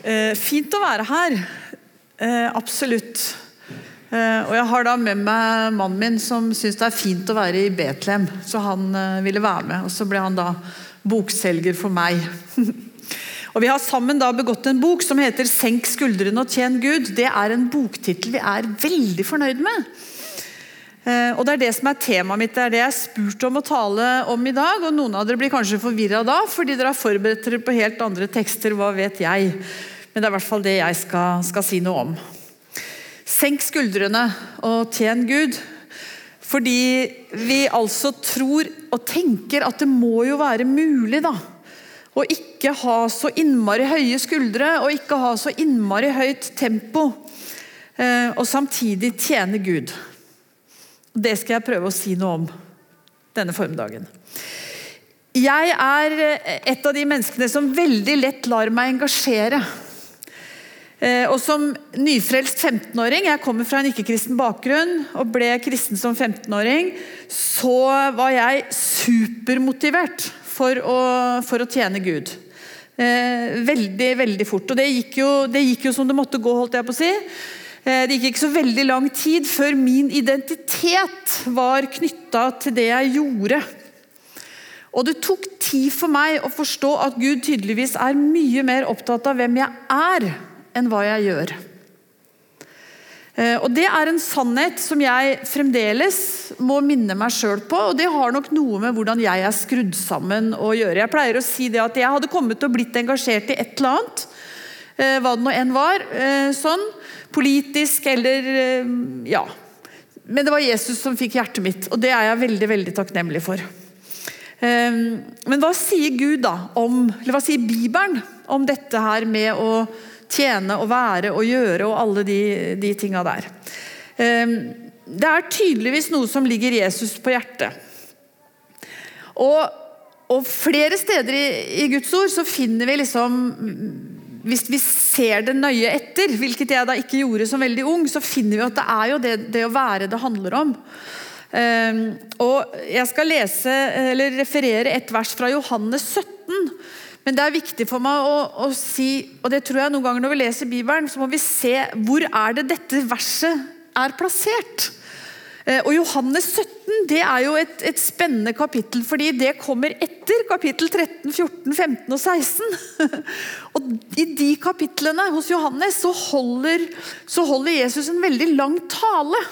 Eh, fint å være her. Eh, absolutt. Eh, og jeg har da med meg mannen min som syns det er fint å være i Betlehem. Så han eh, ville være med, og så ble han da bokselger for meg. og Vi har sammen da begått en bok som heter 'Senk skuldrene og tjen Gud'. Det er en boktittel vi er veldig fornøyd med. Eh, og Det er det som er temaet mitt, det er det jeg er spurt om å tale om i dag. og Noen av dere blir kanskje forvirra da, fordi dere har forberedt dere på helt andre tekster. hva vet jeg. Men det er i hvert fall det jeg skal, skal si noe om. Senk skuldrene og tjen Gud. Fordi vi altså tror og tenker at det må jo være mulig, da. Å ikke ha så innmari høye skuldre og ikke ha så innmari høyt tempo. Eh, og samtidig tjene Gud. Det skal jeg prøve å si noe om denne formiddagen. Jeg er et av de menneskene som veldig lett lar meg engasjere. Eh, og Som nyfrelst 15-åring, jeg kommer fra en ikke-kristen bakgrunn og ble kristen som 15-åring, så var jeg supermotivert for å, for å tjene Gud. Eh, veldig, veldig fort. Og det gikk, jo, det gikk jo som det måtte gå, holdt jeg på å si. Eh, det gikk ikke så veldig lang tid før min identitet var knytta til det jeg gjorde. Og det tok tid for meg å forstå at Gud tydeligvis er mye mer opptatt av hvem jeg er, enn hva jeg gjør. Eh, og Det er en sannhet som jeg fremdeles må minne meg sjøl på. og Det har nok noe med hvordan jeg er skrudd sammen å gjøre. Jeg pleier å si det at jeg hadde kommet til å blitt engasjert i et eller annet, eh, hva det nå enn var. sånn, politisk eller eh, Ja. Men det var Jesus som fikk hjertet mitt, og det er jeg veldig veldig takknemlig for. Men hva sier Gud da om, eller hva sier Bibelen om dette her med å tjene og være og gjøre og alle de, de tinga der? Ehm, det er tydeligvis noe som ligger Jesus på hjertet. Og, og flere steder i, i Guds ord så finner vi liksom hvis vi ser det nøye etter, hvilket jeg da ikke gjorde som veldig ung, så finner vi at det er jo det, det å være det handler om. Um, og Jeg skal lese, eller referere et vers fra Johannes 17. Men det er viktig for meg å, å, si, og det tror jeg noen ganger når vi leser Bibelen, så må vi se hvor er det dette verset er plassert. Eh, og Johannes 17 det er jo et, et, spennende kapittel, fordi det kommer etter kapittel 13, 14, 15 og 16. og I de kapitlene hos Johannes så holder, så holder Jesus en veldig lang tale.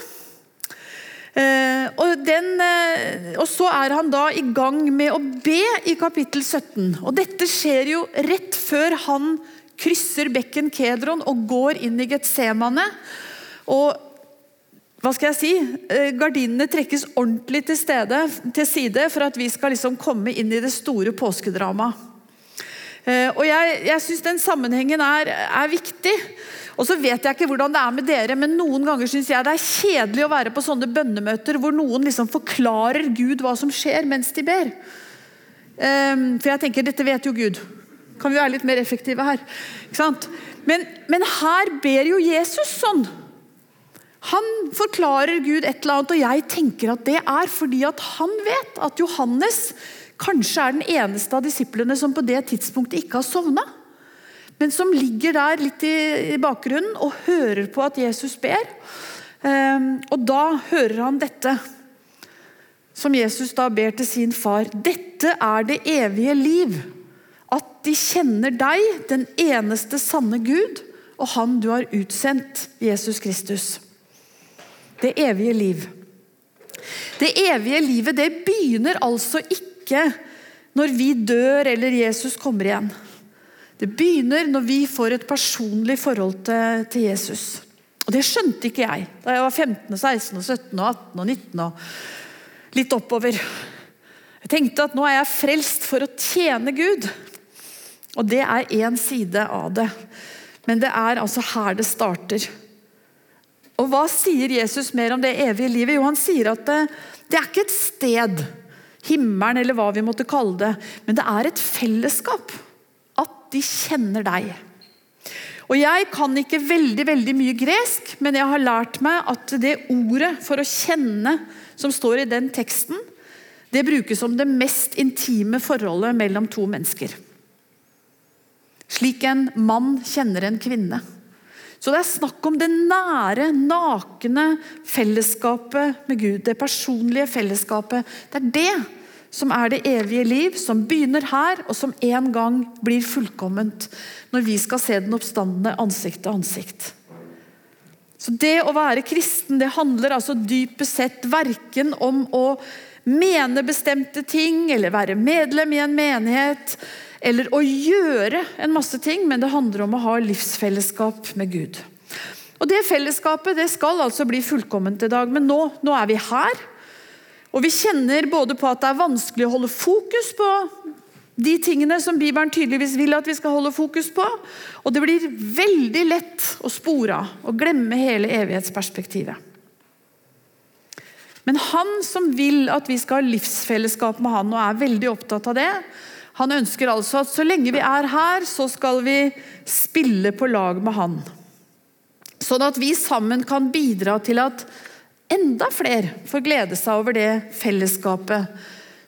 Eh, og, den, eh, og, så er han da i gang med å be i kapittel 17. Og dette skjer jo rett før han krysser bekken Kedron og går inn i Getsemane. Og hva skal jeg si, eh, Gardinene trekkes ordentlig til, stede, til side for at vi skal liksom komme inn i det store påskedramaet. Eh, og Jeg, jeg syns den sammenhengen er, er, viktig. Og så vet jeg ikke hvordan det er med dere, men Noen ganger syns jeg det er kjedelig å være på sånne bønnemøter hvor noen liksom forklarer Gud hva som skjer mens de ber. Um, for jeg tenker, dette vet jo Gud. Kan vi være litt mer effektive her? Men, men her ber jo Jesus sånn. Han forklarer Gud et eller annet, og jeg tenker at det er fordi at han vet at Johannes kanskje er den eneste av disiplene som på det tidspunktet ikke har sovna. Men som ligger der litt i bakgrunnen og hører på at Jesus ber. Ehm, og da hører han dette, som Jesus da ber til sin far. Dette er det evige liv. At de kjenner deg, den eneste sanne Gud, og Han du har utsendt, Jesus Kristus. Det evige liv. Det evige livet det begynner altså ikke når vi dør eller Jesus kommer igjen. Det begynner når vi får et personlig forhold til, til Jesus. Og Det skjønte ikke jeg da jeg var 15, 16, 17, 18 og 19 og litt oppover. Jeg tenkte at nå er jeg frelst for å tjene Gud. Og det er én side av det. Men det er altså her det starter. Og Hva sier Jesus mer om det evige livet? Jo, Han sier at det, det er ikke et sted, himmelen eller hva vi måtte kalle det, men det er et fellesskap. At de kjenner deg. Og Jeg kan ikke veldig veldig mye gresk, men jeg har lært meg at det ordet for å kjenne som står i den teksten, det brukes som det mest intime forholdet mellom to mennesker. Slik en mann kjenner en kvinne. Så det er snakk om det nære, nakne fellesskapet med Gud. Det personlige fellesskapet. Det er det som er det evige liv, som begynner her, og som en gang blir fullkomment når vi skal se den oppstandende ansikt til ansikt. Så Det å være kristen det handler altså dypest sett verken om å mene bestemte ting eller være medlem i en menighet eller å gjøre en masse ting, men det handler om å ha livsfellesskap med Gud. Og Det fellesskapet det skal altså bli fullkomment i dag, men nå, nå er vi her. Og vi kjenner både på at det er vanskelig å holde fokus på de tingene som Bibelen tydeligvis vil at vi skal holde fokus på. Og det blir veldig lett å spore av og glemme hele evighetsperspektivet. Men han som vil at vi skal ha livsfellesskap med han og er veldig opptatt av det, han ønsker altså at så lenge vi er her, så skal vi spille på lag med han. Sånn at vi sammen kan bidra til at enda flere får glede seg over det fellesskapet.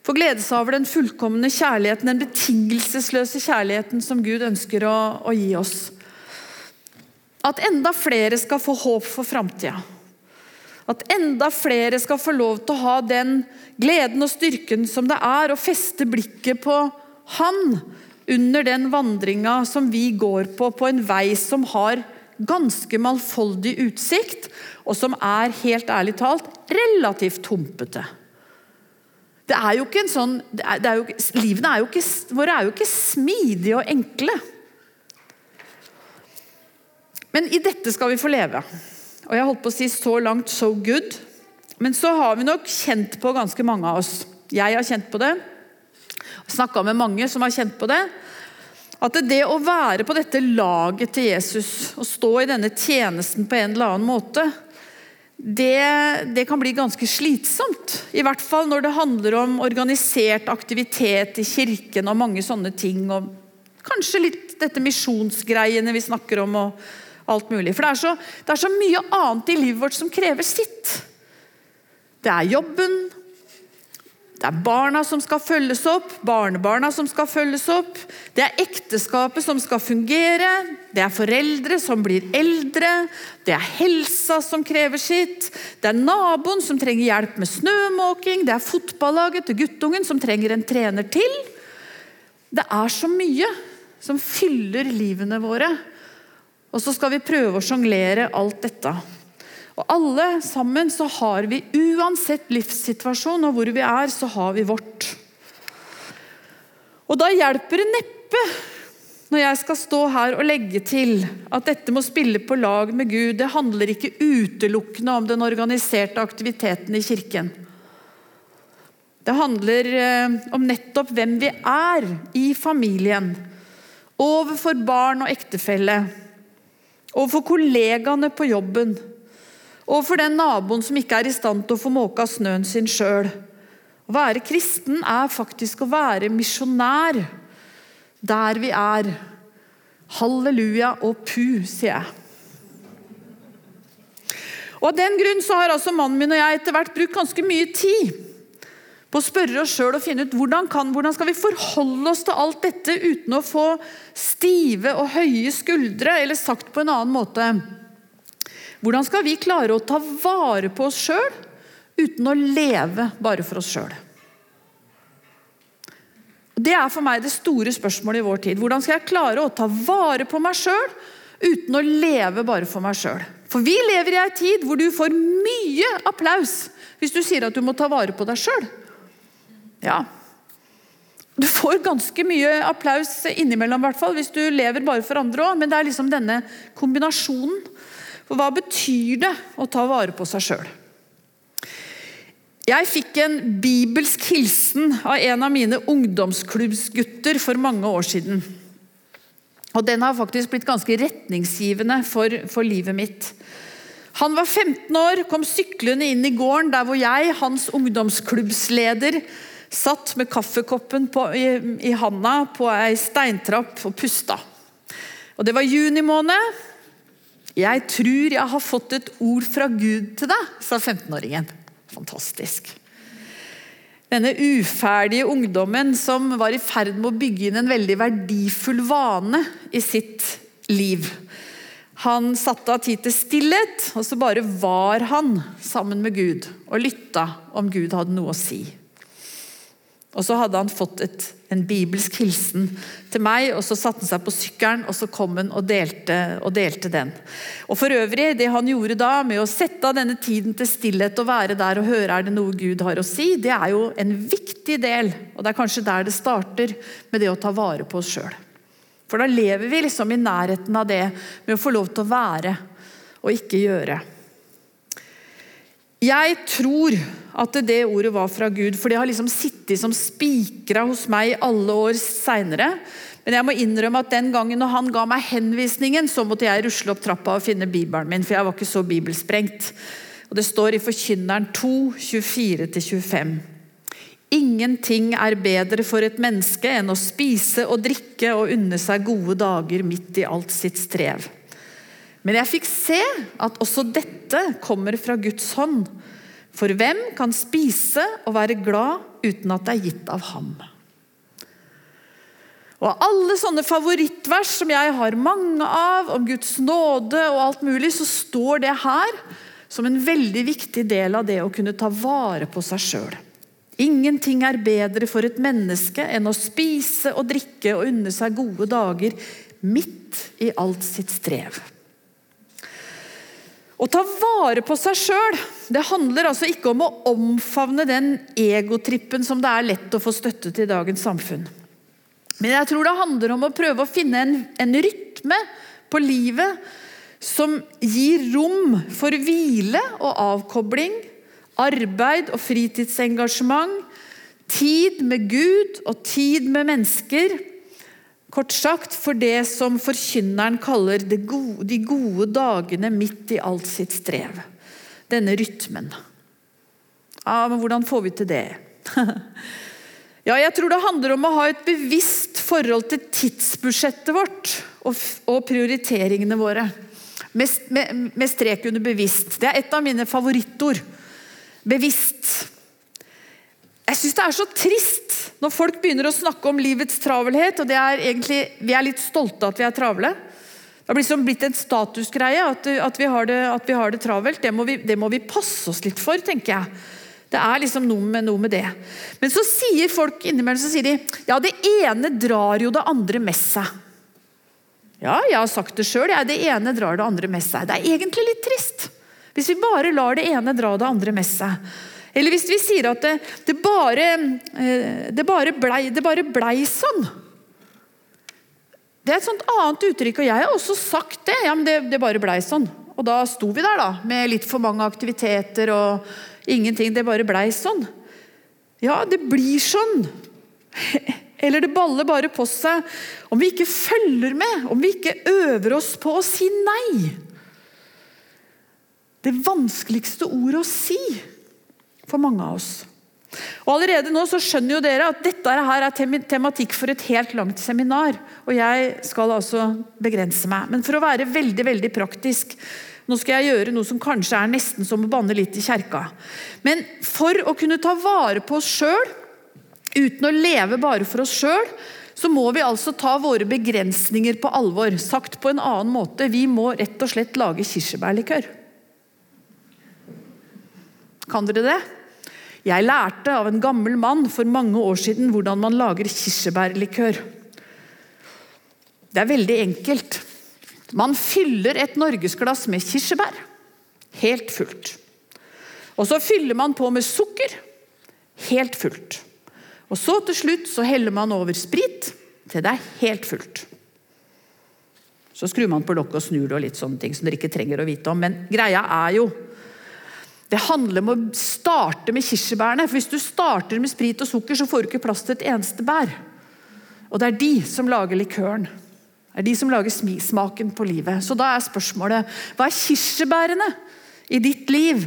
Får glede seg over den fullkomne kjærligheten, den betingelsesløse kjærligheten som Gud ønsker å, å gi oss. At enda flere skal få håp for framtida. At enda flere skal få lov til å ha den gleden og styrken som det er å feste blikket på han under den vandringa som vi går på, på en vei som har ganske mangfoldig utsikt, og som er, helt ærlig talt, relativt humpete. Det er jo ikke en sånn, det er, jo, Livene er jo ikke, våre er jo ikke smidige og enkle. Men i dette skal vi få leve. Og jeg holdt på å si så langt, so good. Men så har vi nok kjent på ganske mange av oss. Jeg har kjent på det snakka med mange som har kjent på det. At det å være på dette laget til Jesus og stå i denne tjenesten på en eller annen måte, det, det, kan bli ganske slitsomt. I hvert fall når det handler om organisert aktivitet i kirken og mange sånne ting. Og kanskje litt dette misjonsgreiene vi snakker om og alt mulig. For det er, så, det er så mye annet i livet vårt som krever sitt. Det er jobben, det er barna som skal følges opp, barnebarna som skal følges opp. Det er ekteskapet som skal fungere. Det er foreldre som blir eldre. Det er helsa som krever sitt. Det er naboen som trenger hjelp med snømåking. Det er fotballaget til guttungen som trenger en trener til. Det er så mye som fyller livene våre. Og så skal vi prøve å sjonglere alt dette. Og alle sammen så har vi, uansett livssituasjon og hvor vi er, så har vi vårt. Og da hjelper det neppe når jeg skal stå her og legge til at dette må spille på lag med Gud. Det handler ikke utelukkende om den organiserte aktiviteten i kirken. Det handler eh, om nettopp hvem vi er i familien. Overfor barn og ektefelle. Overfor kollegaene på jobben og for den naboen som ikke er i stand til å få måka snøen sin sjøl. Å være kristen er faktisk å være misjonær der vi er. Halleluja og pu, sier jeg. Og Av den grunn så har altså mannen min og jeg etter hvert brukt ganske mye tid på å spørre oss sjøl og finne ut hvordan, kan, hvordan skal vi forholde oss til alt dette uten å få stive og høye skuldre, eller sagt på en annen måte hvordan skal vi klare å ta vare på oss sjøl uten å leve bare for oss sjøl? Det er for meg det store spørsmålet i vår tid. Hvordan skal jeg klare å ta vare på meg sjøl uten å leve bare for meg sjøl? For vi lever i ei tid hvor du får mye applaus hvis du sier at du må ta vare på deg sjøl. Ja. Du får ganske mye applaus innimellom, hvert hvis du lever bare for andre òg, men det er liksom denne kombinasjonen for hva betyr det å ta vare på seg sjøl? Jeg fikk en bibelsk hilsen av en av mine ungdomsklubbsgutter for mange år siden. Og Den har faktisk blitt ganske retningsgivende for, for livet mitt. Han var 15 år, kom syklende inn i gården der hvor jeg, hans ungdomsklubbsleder, satt med kaffekoppen på, i, i handa på ei steintrapp og pusta. Og Det var juni måned, 'Jeg tror jeg har fått et ord fra Gud til deg', sa 15-åringen. Fantastisk. Denne uferdige ungdommen som var i ferd med å bygge inn en veldig verdifull vane i sitt liv. Han satte av tid til stillhet, og så bare var han sammen med Gud og lytta om Gud hadde noe å si. Og så hadde han fått et, en bibelsk hilsen til meg, og så satte han seg på sykkelen og så kom han og delte, og delte den. Og for øvrig, Det han gjorde da med å sette av denne tiden til stillhet og være der og høre er det noe Gud har å si, det er jo en viktig del. Og det er kanskje der det starter, med det å ta vare på oss sjøl. For da lever vi liksom i nærheten av det med å få lov til å være og ikke gjøre. Jeg tror at det ordet var fra Gud, for det har liksom sittet som spikra hos meg alle år seinere. Men jeg må innrømme at den gangen når han ga meg henvisningen, så måtte jeg rusle opp trappa og finne bibelen min, for jeg var ikke så bibelsprengt. Og Det står i Forkynneren 2, 24-25. Ingenting er bedre for et menneske enn å spise og drikke og unne seg gode dager midt i alt sitt strev. Men jeg fikk se at også dette kommer fra Guds hånd. For hvem kan spise og være glad uten at det er gitt av ham? Og alle sånne favorittvers som jeg har mange av, om Guds nåde og alt mulig, så står det her som en veldig viktig del av det å kunne ta vare på seg sjøl. Ingenting er bedre for et menneske enn å spise og drikke og unne seg gode dager midt i alt sitt strev. Å ta vare på seg sjøl handler altså ikke om å omfavne den egotrippen som det er lett å få støtte til i dagens samfunn. Men jeg tror det handler om å prøve å finne en, en rytme på livet som gir rom for hvile og avkobling, arbeid og fritidsengasjement, tid med Gud og tid med mennesker Kort sagt for det som forkynneren kaller de gode, de gode dagene midt i alt sitt strev. Denne rytmen. Ja, men hvordan får vi til det? ja, jeg tror det handler om å ha et bevisst forhold til tidsbudsjettet vårt og, og prioriteringene våre. Med, med, med strek under bevisst. Det er et av mine favorittord. Bevisst. Jeg syns det er så trist når folk begynner å snakke om livets travelhet, og det er egentlig, vi er litt stolte at vi er travle. Det har liksom blitt en statusgreie at, at, vi det, at, vi har det, travelt. Det må, vi, det må, vi, passe oss litt for, tenker jeg. Det er liksom noe med, noe med det. Men så sier folk innimellom så sier de, ja, det ene drar jo det andre med seg. Ja, jeg har sagt det sjøl. Det ene drar det andre med seg. Det er egentlig litt trist. Hvis vi bare lar det ene dra det andre med seg. Eller hvis vi sier at det, det bare, eh, det bare, blei, det bare blei sånn. Det er et sånt annet uttrykk, og jeg har også sagt det. Ja, men det, det bare blei sånn. Og da sto vi der, da, med litt for mange aktiviteter og ingenting. Det bare blei sånn. Ja, det blir sånn. Eller det baller bare på seg om vi ikke følger med, om vi ikke øver oss på å si nei. Det vanskeligste ordet å si for mange av oss. Og Allerede nå så skjønner jo dere at dette her er tematikk for et helt langt seminar. Og jeg skal altså begrense meg. Men for å være veldig veldig praktisk Nå skal jeg gjøre noe som kanskje er nesten som å banne litt i kjerka. Men for å kunne ta vare på oss sjøl, uten å leve bare for oss sjøl, så må vi altså ta våre begrensninger på alvor. Sagt på en annen måte, vi må rett og slett lage kirsebærlikør. Kan dere det? Jeg lærte av en gammel mann for mange år siden hvordan man lager kirsebærlikør. Det er veldig enkelt. Man fyller et norgesglass med kirsebær. Helt fullt. Og så fyller man på med sukker. Helt fullt. Og så til slutt så heller man over sprit til det er helt fullt. Så skrur man på lokket og snur det og litt sånne ting som dere ikke trenger å vite om. Men greia er jo det handler om å starte med kirsebærene. for Hvis du starter med sprit og sukker, så får du ikke plass til et eneste bær. Og det er de som lager likøren. Det er de som lager smaken på livet. Så da er spørsmålet hva er kirsebærene i ditt liv?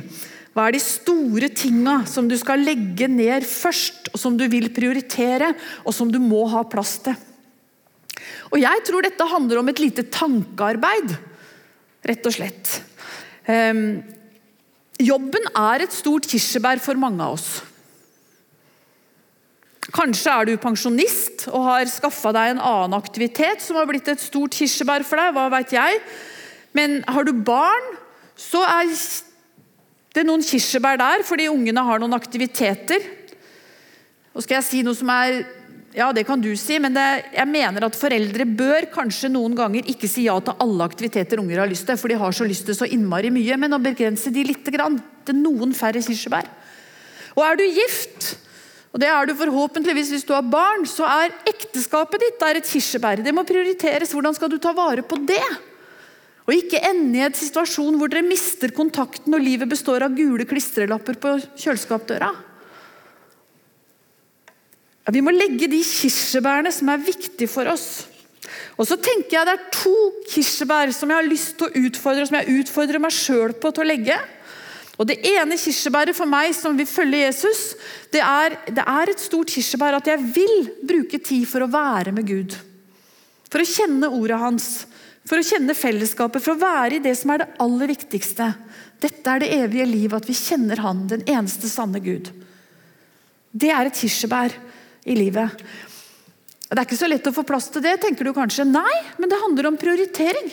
Hva er de store tinga som du skal legge ned først, og som du vil prioritere, og som du må ha plass til? Og Jeg tror dette handler om et lite tankearbeid, rett og slett. Um, Jobben er et stort kirsebær for mange av oss. Kanskje er du pensjonist og har skaffa deg en annen aktivitet som har blitt et stort kirsebær for deg. hva vet jeg. Men har du barn, så er det noen kirsebær der fordi ungene har noen aktiviteter. Og skal jeg si noe som er ja, det kan du si, men det, jeg mener at foreldre bør kanskje noen ganger ikke si ja til alle aktiviteter unger har lyst til, for de har så lyst til så innmari mye, men å begrense de litt grann, til noen færre kirsebær. Og er du gift, og det er du forhåpentligvis hvis du har barn, så er ekteskapet ditt er et kirsebær. Det må prioriteres. Hvordan skal du ta vare på det? Og ikke ende i en situasjon hvor dere mister kontakten og livet består av gule klistrelapper på kjøleskapdøra. Vi må legge de kirsebærene som er viktige for oss. Og så tenker jeg Det er to kirsebær som jeg har lyst til å utfordre, som jeg utfordrer meg sjøl på til å legge. Og Det ene kirsebæret for meg som vil følge Jesus, det er, det er et stort kirsebær at jeg vil bruke tid for å være med Gud. For å kjenne ordet hans, for å kjenne fellesskapet, for å være i det som er det aller viktigste. Dette er det evige liv, at vi kjenner Han, den eneste sanne Gud. Det er et kirsebær i livet. Det er ikke så lett å få plass til det, tenker du kanskje. Nei, men det handler om prioritering.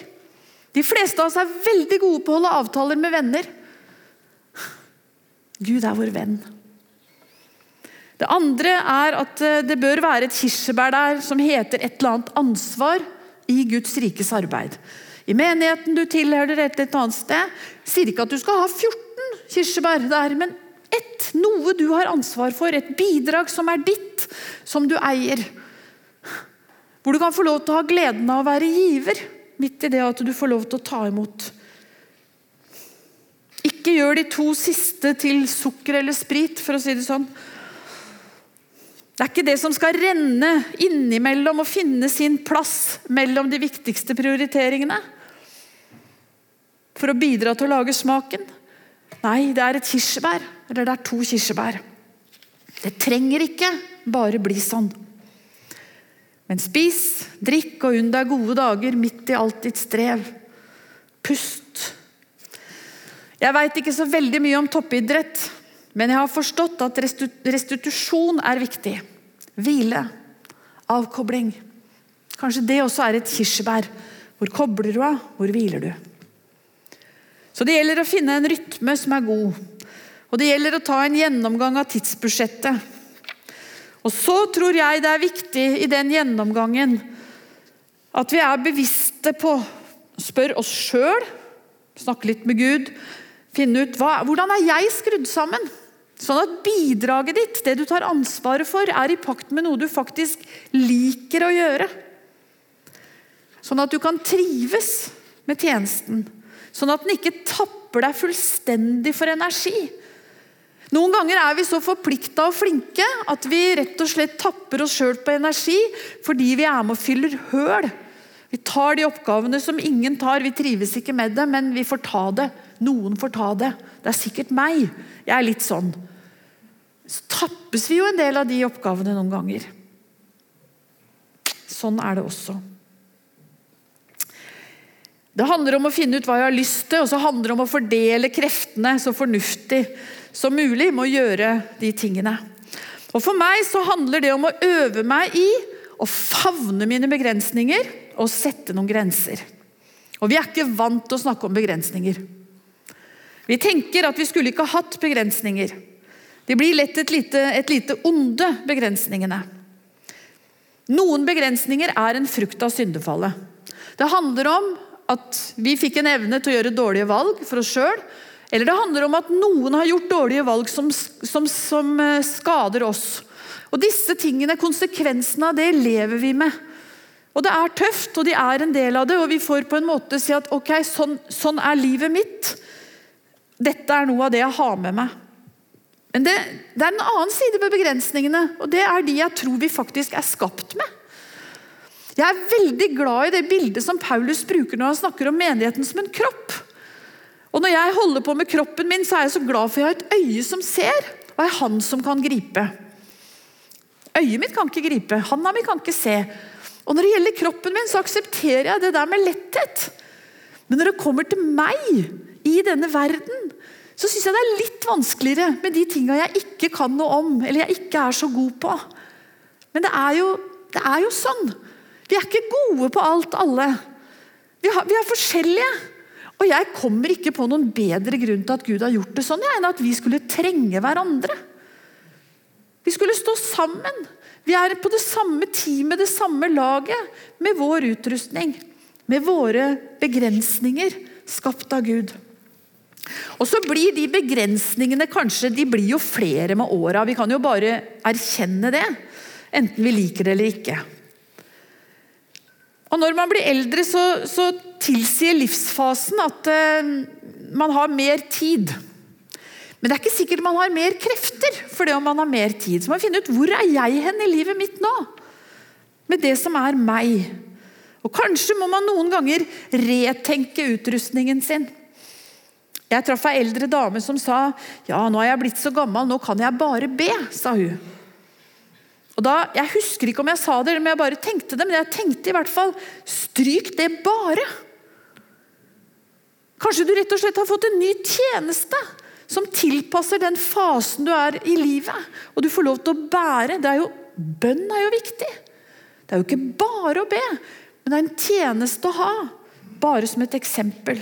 De fleste av oss er veldig gode på å holde avtaler med venner. Gud er vår venn. Det andre er at eh, det bør være et kirsebær der som heter et eller annet ansvar i Guds rikes arbeid. I menigheten du tilhører et eller annet sted, sier ikke at du skal ha 14 kirsebær der, men ett, noe du har ansvar for, et bidrag som er ditt, som du eier. Hvor du kan få lov til å ha gleden av å være giver, midt i det at du får lov til å ta imot. Ikke gjør de to siste til sukker eller sprit, for å si det sånn. Det er ikke det som skal renne innimellom og finne sin plass mellom de viktigste prioriteringene. For å bidra til å lage smaken. Nei, det er et kirsebær. Eller det er to kirsebær. Det trenger ikke bare bli sånn. Men spis, drikk og unn deg gode dager midt i alt ditt strev. Pust. Jeg veit ikke så veldig mye om toppidrett, men jeg har forstått at restitusjon er viktig. Hvile. Avkobling. Kanskje det også er et kirsebær. Hvor kobler du av? Hvor hviler du? Så det gjelder å finne en rytme som er god. Og det gjelder å ta en gjennomgang av tidsbudsjettet. Og så tror jeg det er viktig i den gjennomgangen at vi er bevisste på Spør oss sjøl, snakke litt med Gud, finne ut hva, hvordan er jeg skrudd sammen. Sånn at bidraget ditt, det du tar ansvaret for, er i pakt med noe du faktisk liker å gjøre. Sånn at du kan trives med tjenesten. Sånn at den ikke tapper deg fullstendig for energi. Noen ganger er vi så forplikta og flinke at vi rett og slett tapper oss sjøl på energi fordi vi er med og fyller høl. Vi tar de oppgavene som ingen tar. Vi trives ikke med det, men vi får ta det. Noen får ta det. Det er sikkert meg. Jeg er litt sånn. Så tappes vi jo en del av de oppgavene noen ganger. Sånn er det også. Det handler om å finne ut hva jeg har lyst til, og så handler det om å fordele kreftene så fornuftig som mulig med å gjøre de tingene. Og For meg så handler det om å øve meg i å favne mine begrensninger og sette noen grenser. Og Vi er ikke vant til å snakke om begrensninger. Vi tenker at vi skulle ikke hatt begrensninger. De blir lett et lite, et lite onde, begrensningene. Noen begrensninger er en frukt av syndefallet. Det handler om at vi fikk en evne til å gjøre dårlige valg for oss sjøl. Eller det handler om at noen har gjort dårlige valg som, som, som eh, skader oss. Og disse tingene, Konsekvensene av det lever vi med. Og Det er tøft, og de er en del av det. og Vi får på en måte si at ok, sånn, sånn er livet mitt. Dette er noe av det jeg har med meg. Men det, det er en annen side ved begrensningene, og det er de jeg tror vi faktisk er skapt med. Jeg er veldig glad i det bildet som Paulus bruker når han snakker om menigheten som en kropp. Og Når jeg holder på med kroppen min, så er jeg så glad for jeg har et øye som ser, og er han som kan gripe. Øyet mitt kan ikke gripe, handa mi kan ikke se. Og Når det gjelder kroppen min, så aksepterer jeg det der med letthet. Men når det kommer til meg i denne verden, så syns jeg det er litt vanskeligere med de tinga jeg ikke kan noe om, eller jeg ikke er så god på. Men det er, jo, det er jo sånn. Vi er ikke gode på alt, alle. Vi, har, vi er forskjellige. Og jeg kommer ikke på noen bedre grunn til at Gud har gjort det sånn, enn at vi skulle trenge hverandre. Vi skulle stå sammen. Vi er på det samme teamet, det samme laget, med vår utrustning. Med våre begrensninger skapt av Gud. Og så blir de begrensningene kanskje de blir jo flere med åra. Vi kan jo bare erkjenne det, enten vi liker det eller ikke. Og Når man blir eldre, så, så tilsier livsfasen at uh, man har mer tid. Men det er ikke sikkert man har mer krefter for det om man har mer tid. Så man må finne ut hvor er jeg hen i livet mitt nå? Med det som er meg. Og Kanskje må man noen ganger retenke utrustningen sin. Jeg traff ei eldre dame som sa ja, nå er jeg blitt så gammel, nå kan jeg bare be. sa hun. Og da, Jeg husker ikke om jeg sa det, eller om jeg bare tenkte det, men jeg tenkte i hvert fall stryk det bare. Kanskje du rett og slett har fått en ny tjeneste som tilpasser den fasen du er i livet. Og du får lov til å bære. Er jo, bønn er jo viktig. Det er jo ikke bare å be, men det er en tjeneste å ha. Bare som et eksempel.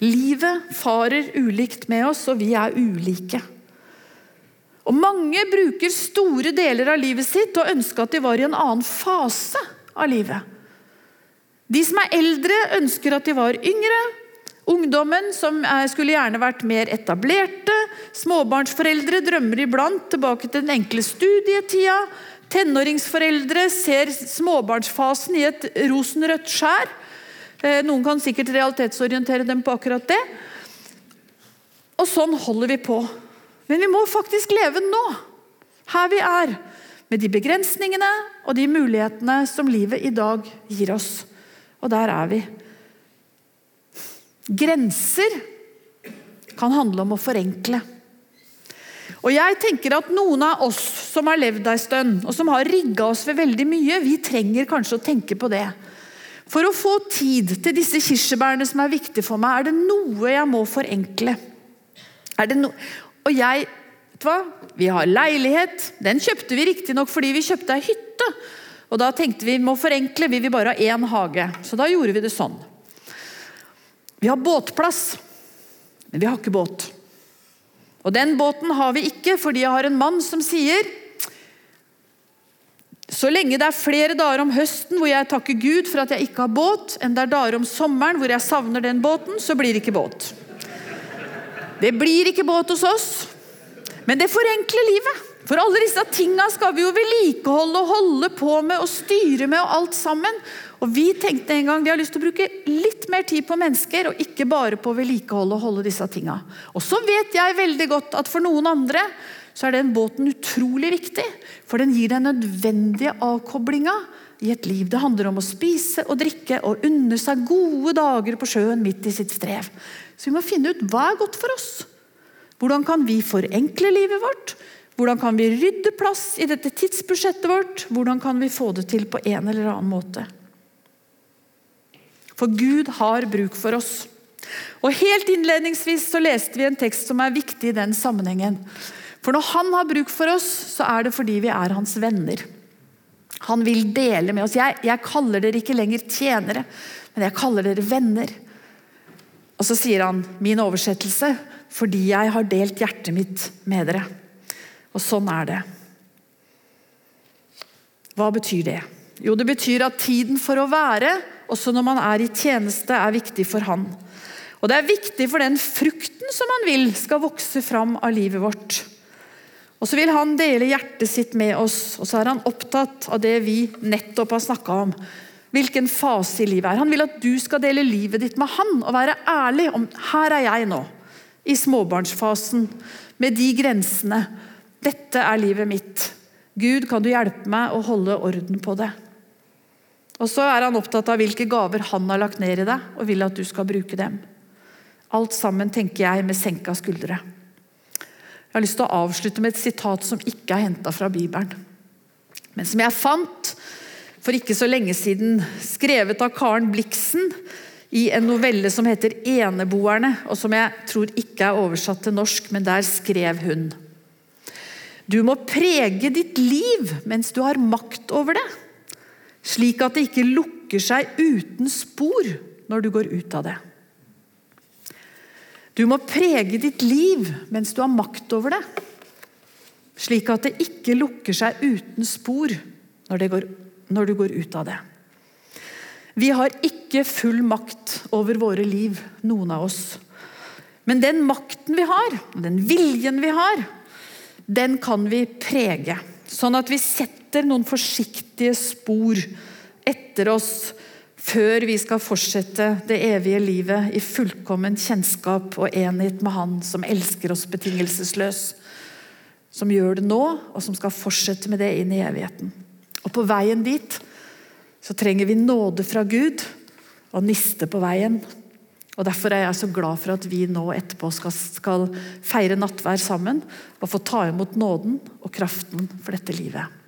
Livet farer ulikt med oss, og vi er ulike. Og Mange bruker store deler av livet sitt og ønsker at de var i en annen fase av livet. De som er eldre, ønsker at de var yngre. Ungdommen, som skulle gjerne vært mer etablerte. Småbarnsforeldre drømmer iblant tilbake til den enkle studietida. Tenåringsforeldre ser småbarnsfasen i et rosenrødt skjær. Eh, noen kan sikkert realitetsorientere dem på akkurat det. Og sånn holder vi på. Men vi må faktisk leve nå, her vi er. Med de begrensningene og de mulighetene som livet i dag gir oss. Og der er vi. Grenser kan handle om å forenkle. Og jeg tenker at Noen av oss som har levd ei stund, og som har rigga oss for veldig mye, vi trenger kanskje å tenke på det. For å få tid til disse kirsebærene som er viktige for meg, er det noe jeg må forenkle. No og jeg vet du hva? Vi har leilighet. Den kjøpte vi riktignok fordi vi kjøpte ei hytte. Og Da tenkte vi må forenkle, vi vil bare ha én hage. Så da gjorde vi det sånn. Vi har båtplass, men vi har ikke båt. Og Den båten har vi ikke fordi jeg har en mann som sier så lenge det er flere dager om høsten hvor jeg takker Gud for at jeg ikke har båt, enn det er dager om sommeren hvor jeg savner den båten, så blir det ikke båt. Det blir ikke båt hos oss, men det forenkler livet. For alle disse tinga skal vi jo vedlikeholde og holde på med og styre med og alt sammen. Og Vi tenkte en gang vi har lyst til å bruke litt mer tid på mennesker og ikke bare på å vedlikeholde og holde disse tinga. Og så vet jeg veldig godt at for noen andre så er den båten utrolig viktig. For den gir den nødvendige avkoblinga i et liv. Det handler om å spise og drikke og unne seg gode dager på sjøen midt i sitt strev. Så vi må finne ut hva er godt for oss. Hvordan kan vi forenkle livet vårt? Hvordan kan vi rydde plass i dette tidsbudsjettet vårt? Hvordan kan vi få det til på en eller annen måte? For Gud har bruk for oss. Og Helt innledningsvis så leste vi en tekst som er viktig i den sammenhengen. For når han har bruk for oss, så er det fordi vi er hans venner. Han vil dele med oss. Jeg, jeg kaller dere ikke lenger tjenere, men jeg kaller dere venner. Og så sier han, min oversettelse, fordi jeg har delt hjertet mitt med dere. Og sånn er det. Hva betyr det? Jo, det betyr at tiden for å være, også når man er i tjeneste, er viktig for han. Og det er viktig for den frukten som han vil skal vokse fram av livet vårt. Og så vil han dele hjertet sitt med oss, og så er han opptatt av det vi nettopp har snakka om. Hvilken fase i livet er. Han vil at du skal dele livet ditt med han og være ærlig om her er jeg nå. I småbarnsfasen, med de grensene. Dette er livet mitt. Gud, kan du hjelpe meg å holde orden på det? Og så er han opptatt av hvilke gaver han har lagt ned i deg, og vil at du skal bruke dem. Alt sammen, tenker jeg, med senka skuldre. Jeg har lyst til å avslutte med et sitat som ikke er henta fra Bibelen, men som jeg fant for ikke så lenge siden, skrevet av Karen Bliksen i en novelle som heter 'Eneboerne', og som jeg tror ikke er oversatt til norsk, men der skrev hun Du må prege ditt liv mens du har makt over det, slik at det ikke lukker seg uten spor når du går ut av det. Du må prege ditt liv mens du har makt over det, slik at det ikke lukker seg uten spor når, det går, når du går ut av det. Vi har ikke full makt over våre liv, noen av oss. Men den makten vi har, den viljen vi har, den kan vi prege. Sånn at vi setter noen forsiktige spor etter oss før vi skal fortsette det evige livet i fullkommen kjennskap og enhet med Han som elsker oss betingelsesløs. Som gjør det nå, og som skal fortsette med det inn i evigheten. Og På veien dit så trenger vi nåde fra Gud og niste på veien. Og Derfor er jeg så glad for at vi nå etterpå skal, skal feire nattvær sammen og få ta imot nåden og kraften for dette livet.